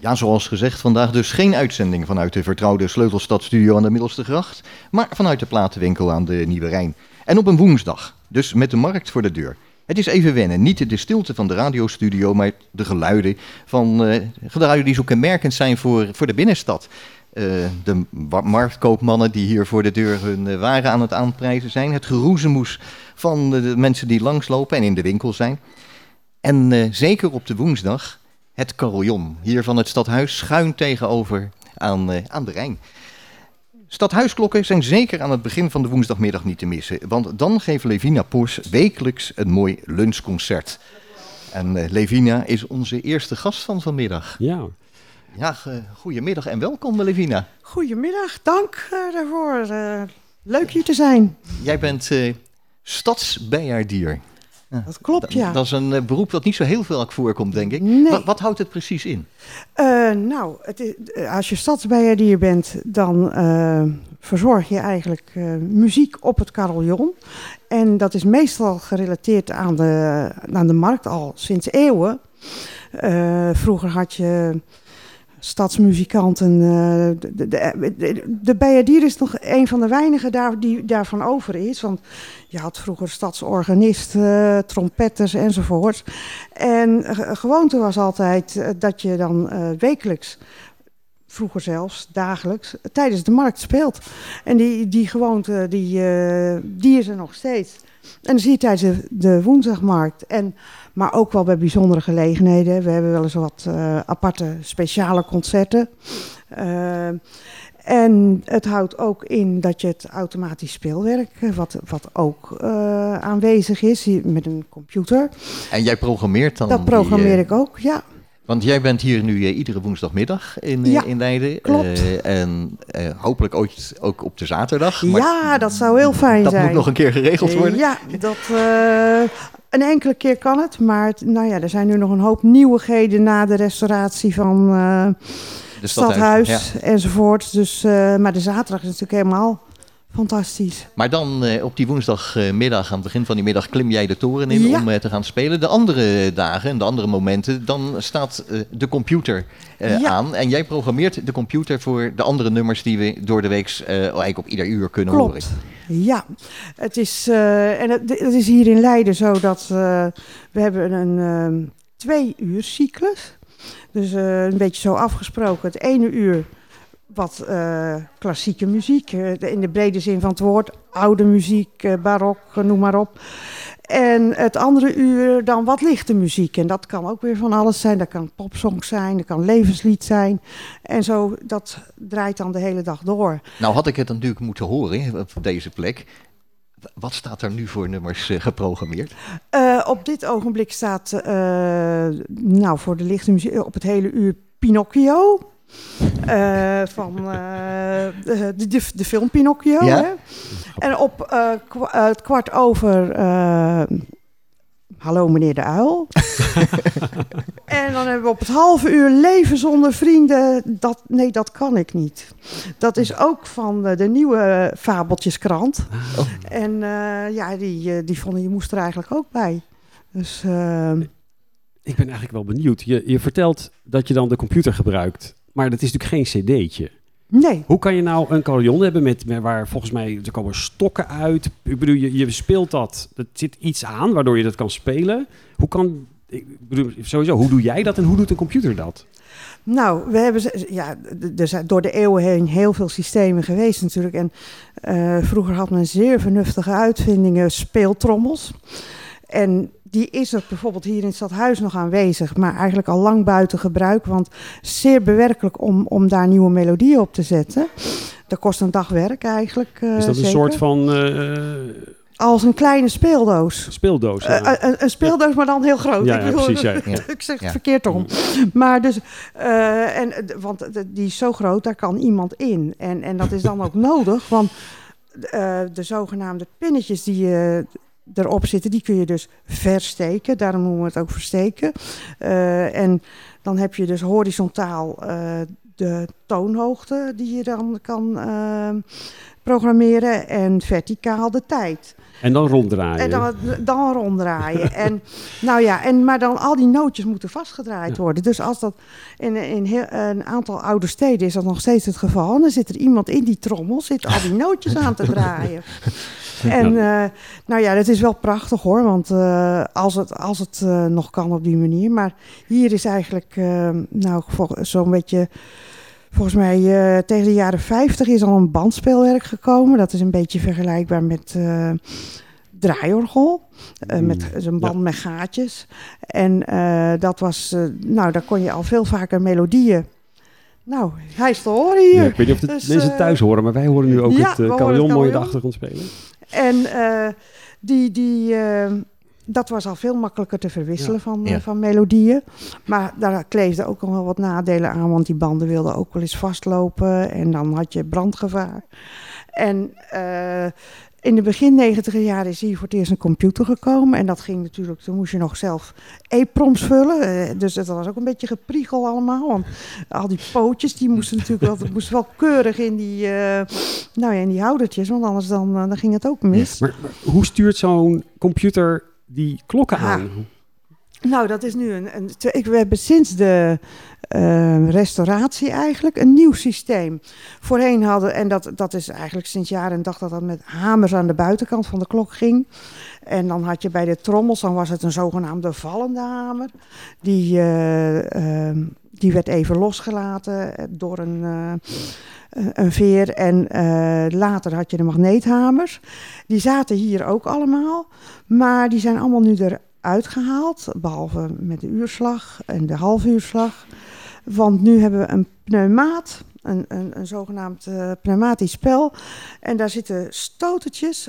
Ja, zoals gezegd, vandaag dus geen uitzending vanuit de vertrouwde Sleutelstadstudio aan de Middelste Gracht, maar vanuit de platenwinkel aan de Nieuwe Rijn. En op een woensdag, dus met de markt voor de deur. Het is even wennen, niet de stilte van de radiostudio, maar de geluiden van uh, geluiden die zo kenmerkend zijn voor, voor de binnenstad. Uh, de marktkoopmannen die hier voor de deur hun uh, waren aan het aanprijzen zijn. Het geroezemoes van de mensen die langslopen en in de winkel zijn. En zeker op de woensdag het carillon. Hier van het stadhuis schuin tegenover aan, uh, aan de Rijn. Stadhuisklokken zijn zeker aan het begin van de woensdagmiddag niet te missen. Want dan geeft Levina Poors wekelijks een mooi lunchconcert. En uh, Levina is onze eerste gast van vanmiddag. Ja. Ja, goedemiddag en welkom Levina. Goedemiddag, dank daarvoor. leuk hier te zijn. Jij bent stadsbijaardier. Ja. Dat klopt, ja. Dat is een uh, beroep dat niet zo heel veel voorkomt, denk ik. Nee. Wat, wat, houdt het precies in? Uh, nou, het is, als je stadsbijaardier bent, dan uh, verzorg je eigenlijk muziek op het carillon. En dat is meestal gerelateerd aan de, aan de markt al sinds eeuwen. vroeger had je stadsmuzikanten. Uh, de, de, de, Bayardier is nog een van de weinigen daar, die daarvan over is. Want je had vroeger stadsorganisten, trompetters enzovoort. En gewoonte was altijd dat je dan wekelijks, vroeger zelfs dagelijks, tijdens de markt speelt. En die, die gewoonte, die, die is er nog steeds. En dan zie je tijdens de, de woensdagmarkt. En, maar ook wel bij bijzondere gelegenheden. We hebben wel eens wat uh, aparte speciale concerten. Uh, en het houdt ook in dat je het automatisch speelwerk, wat, wat ook uh, aanwezig is met een computer. En jij programmeert dan? Dat programmeer die, ik ook, ja. Want jij bent hier nu uh, iedere woensdagmiddag in, ja, in Leiden. Klopt. Uh, en hopelijk ooit ook op de zaterdag. Maar ja, dat zou heel fijn dat zijn. Dat moet nog een keer geregeld worden. Ja, dat, een enkele keer kan het. Maar het, nou ja, er zijn nu nog een hoop nieuwigheden na de restauratie van de stadhuis, ja. enzovoort. Dus, maar de zaterdag is natuurlijk helemaal Fantastisch. Maar dan uh, op die woensdagmiddag, aan het begin van die middag, klim jij de toren in ja. om uh, te gaan spelen. De andere dagen en de andere momenten, dan staat uh, de computer ja. aan. En jij programmeert de computer voor de andere nummers die we door de week eigenlijk op ieder uur kunnen Klopt. horen. Ja, het is, en het, het, is hier in Leiden zo dat we hebben een twee uur cyclus. Dus een beetje zo afgesproken. Het ene uur wat uh, klassieke muziek, uh, in de brede zin van het woord, oude muziek, uh, barok, noem maar op. En het andere uur dan wat lichte muziek. En dat kan ook weer van alles zijn. Dat kan popsong zijn, dat kan levenslied zijn. En zo, dat draait dan de hele dag door. Nou had ik het natuurlijk moeten horen op deze plek. Wat staat er nu voor nummers geprogrammeerd? Op dit ogenblik staat, nou voor de lichte muziek, op het hele uur Pinocchio. Uh, van uh, de, de, de, film Pinocchio. Ja? Hè? En op uh, kwa het kwart over. Hallo meneer de Uil. en dan hebben we op het halve uur Leven zonder vrienden. Dat, nee, dat kan ik niet. Dat is ook van de, de nieuwe Fabeltjeskrant. Oh. En ja, die, die vonden je moest er eigenlijk ook bij. Dus. ik ben eigenlijk wel benieuwd. Je, je vertelt dat je dan de computer gebruikt. Maar dat is natuurlijk geen cd'tje. Nee. Hoe kan je nou een carillon hebben met, met waar volgens mij er komen stokken uit? Ik bedoel, je, je speelt dat. Er zit iets aan waardoor je dat kan spelen. Hoe kan, ik bedoel, sowieso, hoe doe jij dat en hoe doet een computer dat? Nou, we hebben, ja, er zijn door de eeuwen heen heel veel systemen geweest natuurlijk. En uh, vroeger had men zeer vernuftige uitvindingen, speeltrommels. En die is er bijvoorbeeld hier in het stadhuis nog aanwezig, maar eigenlijk al lang buiten gebruik. Want zeer bewerkelijk om, om daar nieuwe melodieën op te zetten. Dat kost een dag werk eigenlijk. Uh, is dat zeker. een soort van. Uh, Als een kleine speeldoos. Speeldoos. Ja. Uh, een, een, speeldoos, ja. maar dan heel groot. Ja, ik, bedoel, precies, ja. ik zeg het verkeerd om. Maar dus, en, want die is zo groot, daar kan iemand in. En, en dat is dan ook nodig, want de zogenaamde pinnetjes die je erop zitten, die kun je dus versteken. Daarom noemen we het ook versteken. Uh, en dan heb je dus horizontaal eh, de toonhoogte die je dan kan eh, programmeren en verticaal de tijd. En dan ronddraaien. En dan, dan ronddraaien. en, nou ja, en, maar dan al die nootjes moeten vastgedraaid Ja. worden. Dus als dat in, in heel, een aantal oude steden is dat nog steeds het geval. Dan zit er iemand in die trommel, zit al die nootjes aan te draaien. En eh, nou ja, dat is wel prachtig hoor. Want eh, als het, als het eh, nog kan op die manier. Maar hier is eigenlijk nou zo'n beetje... Volgens mij tegen de jaren 50 is al een bandspeelwerk gekomen. Dat is een beetje vergelijkbaar met draaiorgel. Eh, met zo'n band met gaatjes. En eh, dat was, nou, daar kon je al veel vaker melodieën. Nou, hij is te horen hier. Ja, ik weet niet of de Dus, mensen thuis horen, maar wij horen nu ook ja, het uh, carillon mooi in de achtergrond spelen. En eh, die, die, eh, dat was al veel makkelijker te verwisselen van, Ja. eh, van melodieën. Maar daar kleefden ook nog wel wat nadelen aan, want die banden wilden ook wel eens vastlopen. En dan had je brandgevaar. En in de begin negentiger jaren is hier voor het eerst een computer gekomen. En dat ging natuurlijk, toen moest je nog zelf EPROMs vullen. Eh, dus dat was ook een beetje gepriegel allemaal. Want al die pootjes, die moesten natuurlijk wel, dat moest wel keurig in die, eh, nou ja, in die houdertjes. Want anders dan, eh, dan ging het ook mis. Maar, maar hoe stuurt zo'n computer die klokken aan? Nou, dat is nu een. een ik, we hebben sinds de eh, restauratie eigenlijk een nieuw systeem. Voorheen hadden, en dat, dat is eigenlijk sinds jaren en dag dat dat met hamers aan de buitenkant van de klok ging. En dan had je bij de trommels, dan was het een zogenaamde vallende hamer. Die, eh, ehm, die werd even losgelaten eh, door een, een- veer. En later had je de magneethamers. Die zaten hier ook allemaal. Maar die zijn allemaal nu eruit gehaald. Behalve met de uurslag en de halfuurslag. Want nu hebben we een pneumaat. Een, een, een zogenaamd eh, pneumatisch spel. En daar zitten stotertjes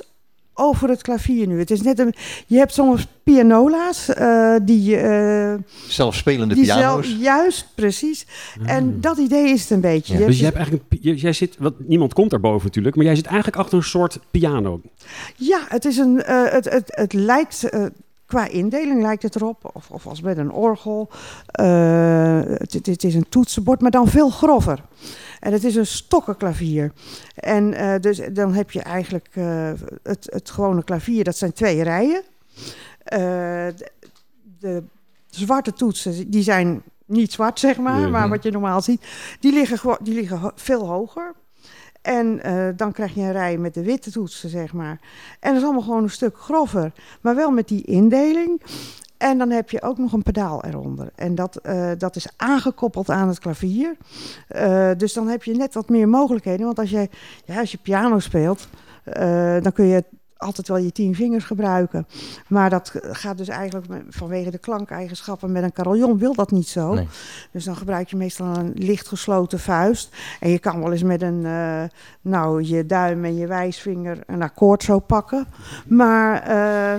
over het klavier nu. Het is net een, je hebt soms pianola's eh, die, eh Zelfspelende die piano's. zelf, juist precies. En dat idee is het een beetje. Ja, Je Dus hebt- eigenlijk een, jij- zit, wat, niemand komt daarboven natuurlijk, maar jij zit eigenlijk achter een soort piano. Ja, het, is een, eh, het, het, het lijkt, qua indeling lijkt het erop, of, of als met een orgel. Eh, het, is een toetsenbord, maar dan veel grover. En het is een stokkenklavier. En eh, dus dan heb je eigenlijk eh, het, het gewone klavier, dat zijn twee rijen. De, de zwarte toetsen, die zijn niet zwart, zeg maar, maar wat je normaal ziet, die liggen, gewoon- die liggen veel hoger. En eh, dan krijg je een rij met de witte toetsen, zeg maar. En dat is allemaal gewoon een stuk grover, maar wel met die indeling. En dan heb je ook nog een pedaal eronder. En dat, eh, dat is aangekoppeld aan het klavier. Eh, dus dan heb je net wat meer mogelijkheden. Want als je, ja, als je piano speelt, dan kun je altijd wel je tien vingers gebruiken. Maar dat gaat dus eigenlijk vanwege de klankeigenschappen met een carillon wil dat niet zo. Nee. Dus dan gebruik je meestal een licht gesloten vuist. En je kan wel eens met een, eh, nou, je duim en je wijsvinger een akkoord zo pakken. Maar eh,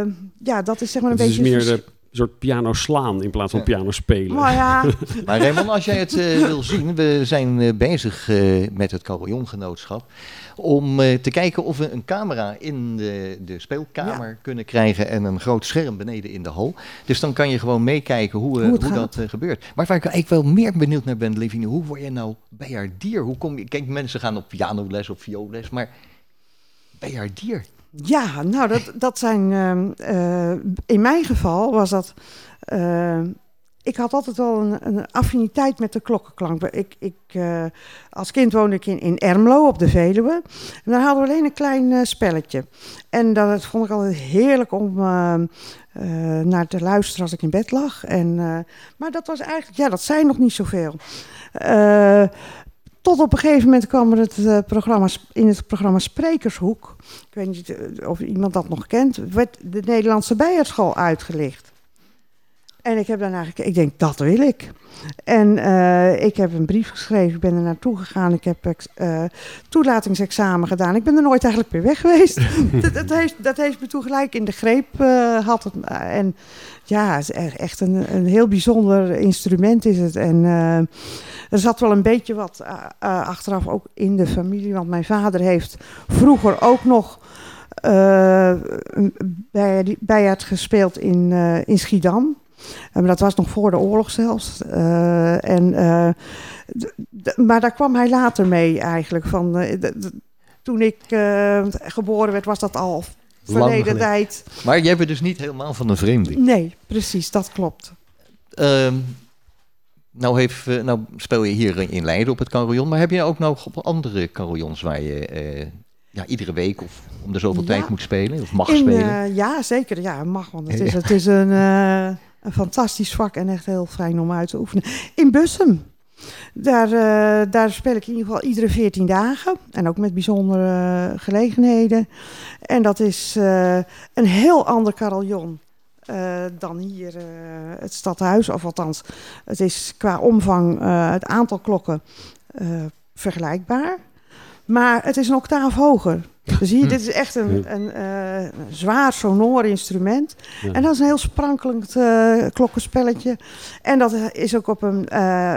eh, ja, dat is zeg maar een Het is beetje... meer vers- de soort piano slaan in plaats van Ja. piano spelen. Maar ja, Maar Raymond, als jij het eh, wil zien, we zijn eh, bezig eh, met het carillongenootschap om te kijken of we een camera in de, de speelkamer kunnen krijgen en een groot scherm beneden in de hal. Dus dan kan je gewoon meekijken hoe, Hoe dat gebeurt. Maar waar ik eigenlijk wel meer benieuwd naar ben, Levine, hoe word je nou bijaardier? Hoe kom je, kijk, mensen gaan op pianoles of vioolles, maar bijaardier? Ja, nou, dat, dat zijn. ehm, eh, in mijn geval was dat. eh, ik had altijd wel een, een affiniteit met de klokkenklank. Ik, ik, eh, als kind woonde ik in, in Ermelo op de Veluwe. En daar hadden we alleen een klein spelletje. En dat vond ik altijd heerlijk om naar te luisteren als ik in bed lag. En, maar dat was eigenlijk, ja, dat zei nog niet zoveel. Tot op een gegeven moment kwam er het, eh, programma, in het programma Sprekershoek. Ik weet niet eh, of iemand dat nog kent. Werd de Nederlandse bijaardschool uitgelicht. En ik heb daarna gekeken. Ik denk, dat wil ik. En eh, ik heb een brief geschreven. Ik ben er naartoe gegaan. Ik heb eh, toelatingsexamen gedaan. Ik ben er nooit eigenlijk meer weg geweest. dat, dat, heeft, dat heeft me toen gelijk in de greep eh, had het. En ja, het is echt een, een heel bijzonder instrument is het. En er zat wel een beetje wat achteraf ook in de familie. Want mijn vader heeft vroeger ook nog bij, bij het gespeeld in, in Schiedam. Maar dat was nog voor de oorlog zelfs. Eh, en, eh, maar daar kwam hij later mee eigenlijk. Van, eh, toen ik eh, geboren werd, was dat al verleden tijd. Maar jij bent dus niet helemaal van een vreemde. Nee, precies, dat klopt. Ehm, nou, heeft, eh, nou speel je hier in Leiden op het carillon, maar heb je ook nog op andere carillons waar je eh, ja, iedere week of om de zoveel Ja. tijd moet spelen of mag In, spelen? eh, ja, zeker. Ja, mag. Want het is, Ja. het is een, eh, een fantastisch vak en echt heel fijn om uit te oefenen. In Bussum. Daar, eh, daar speel ik in ieder geval iedere 14 dagen. En ook met bijzondere eh, gelegenheden. En dat is eh, een heel ander carillon. dan hier het stadhuis, of althans, het is qua omvang, het aantal klokken vergelijkbaar. Maar het is een octaaf hoger. Dus hier, dit is echt een, een, eh, zwaar sonor instrument. Ja. En dat is een heel sprankelend eh, klokkenspelletje. En dat is ook op een, eh,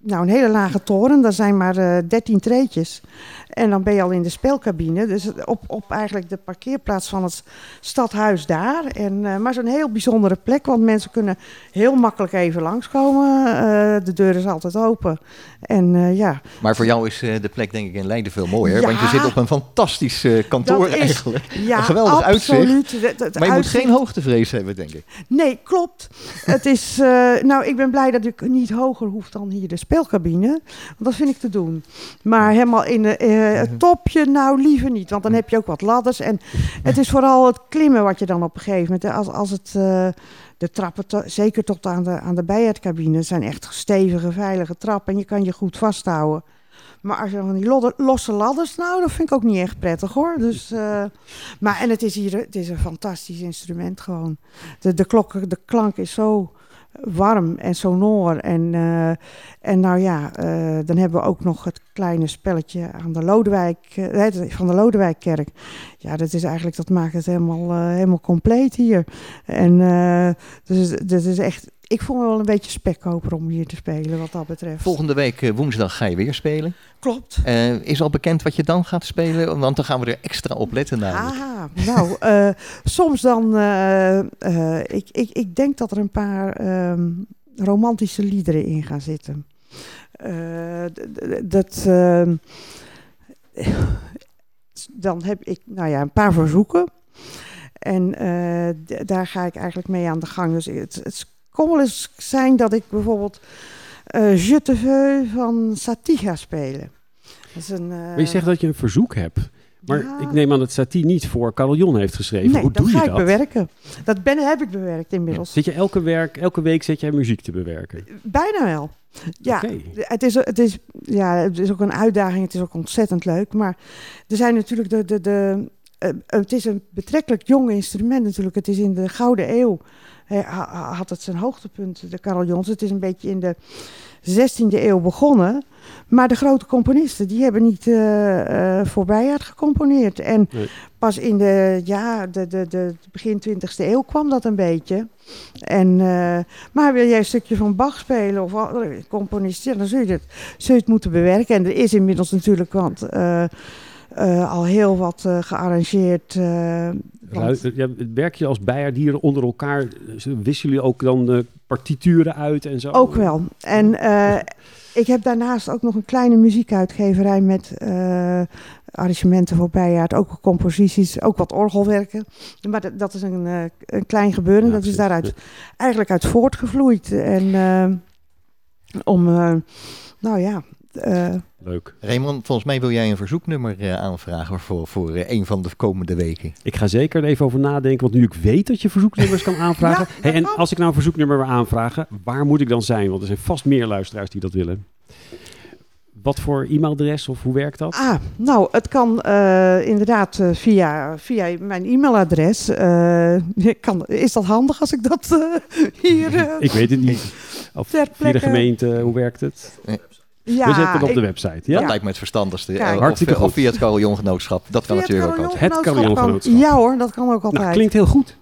nou, een hele lage toren. Daar zijn maar eh 13 treetjes. En dan ben je al in de speelcabine. Dus op, op eigenlijk de parkeerplaats van het stadhuis daar. En, eh, maar zo'n heel bijzondere plek. Want mensen kunnen heel makkelijk even langskomen. Eh, de deur is altijd open. En eh, ja, Maar voor jou is eh, de plek denk ik in Leiden veel mooier, Ja. want je zit op een fantastisch eh, kantoor is- eigenlijk. ja Een geweldig absoluut. Het- het Maar je moet uitzicht- geen hoogtevrees hebben, denk ik. Nee, klopt. het is, eh, nou, ik ben blij dat ik niet hoger hoef dan hier de Want dat vind ik te doen. Maar helemaal in de, eh, het topje, nou liever niet. Want dan heb je ook wat ladders. En het is vooral het klimmen wat je dan op een gegeven moment... eh, Als, als het, eh, de trappen, to- zeker tot aan de, aan de bijaardcabine... zijn echt stevige, veilige trappen. En je kan je goed vasthouden. Maar als je van die lodder- losse ladders, nou, dat vind ik ook niet echt prettig hoor. Dus, eh, maar en het is hier, het is een fantastisch instrument gewoon. De, de, klok, de klank is zo warm en sonor. En, eh, en nou ja, eh, dan hebben we ook nog het kleine spelletje aan de Lodewijk, eh, van de Lodewijkkerk. Ja, dat is eigenlijk, dat maakt het helemaal, helemaal compleet hier. En dus dat is echt, ik voel me wel een beetje spekkoper om hier te spelen wat dat betreft. Volgende week eh, woensdag ga je weer spelen. Klopt. Eh, is al bekend wat je dan gaat spelen? Want dan gaan we er extra op letten namelijk. Ah, nou, eh, soms dan, ik, ik, ik denk dat er een paar ehm, romantische liederen in gaan zitten. Dat, ehm, dan heb ik, nou ja, een paar verzoeken. En daar ga ik eigenlijk mee aan de gang. Dus het, het kon wel eens zijn dat ik bijvoorbeeld eh Je te veux van Satie ga spelen. Dat is een, Maar je eh, zegt dat je een verzoek hebt. Maar ja. ik neem aan dat Satie niet voor Carillon heeft geschreven. Nee, Hoe dat doe ga je ik dat? bewerken. Dat ben, heb ik bewerkt inmiddels. Zit je elke, werk, elke week zit jij muziek te bewerken? Bijna wel. Ja, het, is, het, is, ja, het is ook een uitdaging. Het is ook ontzettend leuk. Maar er zijn natuurlijk de... de, de eh, het is een betrekkelijk jong instrument natuurlijk. Het is in de Gouden Eeuw. eh, ha- ha- had het zijn hoogtepunt, de carillons. Het is een beetje in de 16e eeuw begonnen. Maar de grote componisten, die hebben niet eh eh voor Bijaard gecomponeerd. En Nee. pas in de, ja, de, de, de begin 20e eeuw kwam dat een beetje. En, eh, maar wil jij een stukje van Bach spelen of componisten, ja, dan zul je, het, zul je het moeten bewerken. En er is inmiddels natuurlijk want, eh, eh, al heel wat eh, gearrangeerd. eh, want- Ruid- ja, werk je als bijaardieren onder elkaar? Wisselen jullie ook dan de partituren uit en zo? Ook wel. En ik heb daarnaast ook nog een kleine muziekuitgeverij met arrangementen voor bijaard, ook composities, ook wat orgelwerken. Maar dat, dat is een, een klein gebeuren. Ja, dat is daaruit eigenlijk uit voortgevloeid. En om, nou ja, Leuk. Raymond, volgens mij wil jij een verzoeknummer eh, aanvragen voor, voor eh, een van de komende weken. Ik ga zeker er even over nadenken, want nu ik weet dat je verzoeknummers kan aanvragen. Ja, hey, en als ik nou een verzoeknummer wil aanvragen, waar moet ik dan zijn? Want er zijn vast meer luisteraars die dat willen. Wat voor e-mailadres of hoe werkt dat? ah, nou, het kan eh, inderdaad eh, via, via mijn e-mailadres. Eh, kan, is dat handig als ik dat eh, hier... eh, Ik weet het niet. Of via de gemeente, hoe werkt het? Ja, We zetten het op de website. Ja? Dat lijkt me het verstandigste. Eh, of, eh, via het carillongenootschap. Dat kan natuurlijk ook altijd. Het carillongenootschap. Ja hoor, dat kan ook altijd. Nou, klinkt heel goed.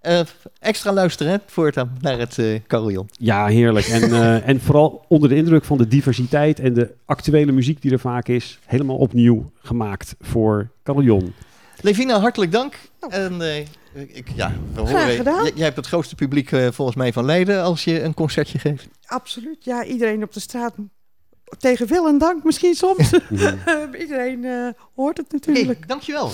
Eh, extra luisteren voortaan naar het uh, carillon. Ja, heerlijk. En, en vooral onder de indruk van de diversiteit en de actuele muziek die er vaak is. Helemaal opnieuw gemaakt voor carillon. Levina, hartelijk dank. Nou. En, En, ik, ja, we jij hebt het grootste publiek volgens mij van Leiden als je een concertje geeft. Absoluut. Ja, iedereen op de straat tegen wil en dank misschien soms. Iedereen eh, hoort het natuurlijk. Dankjewel.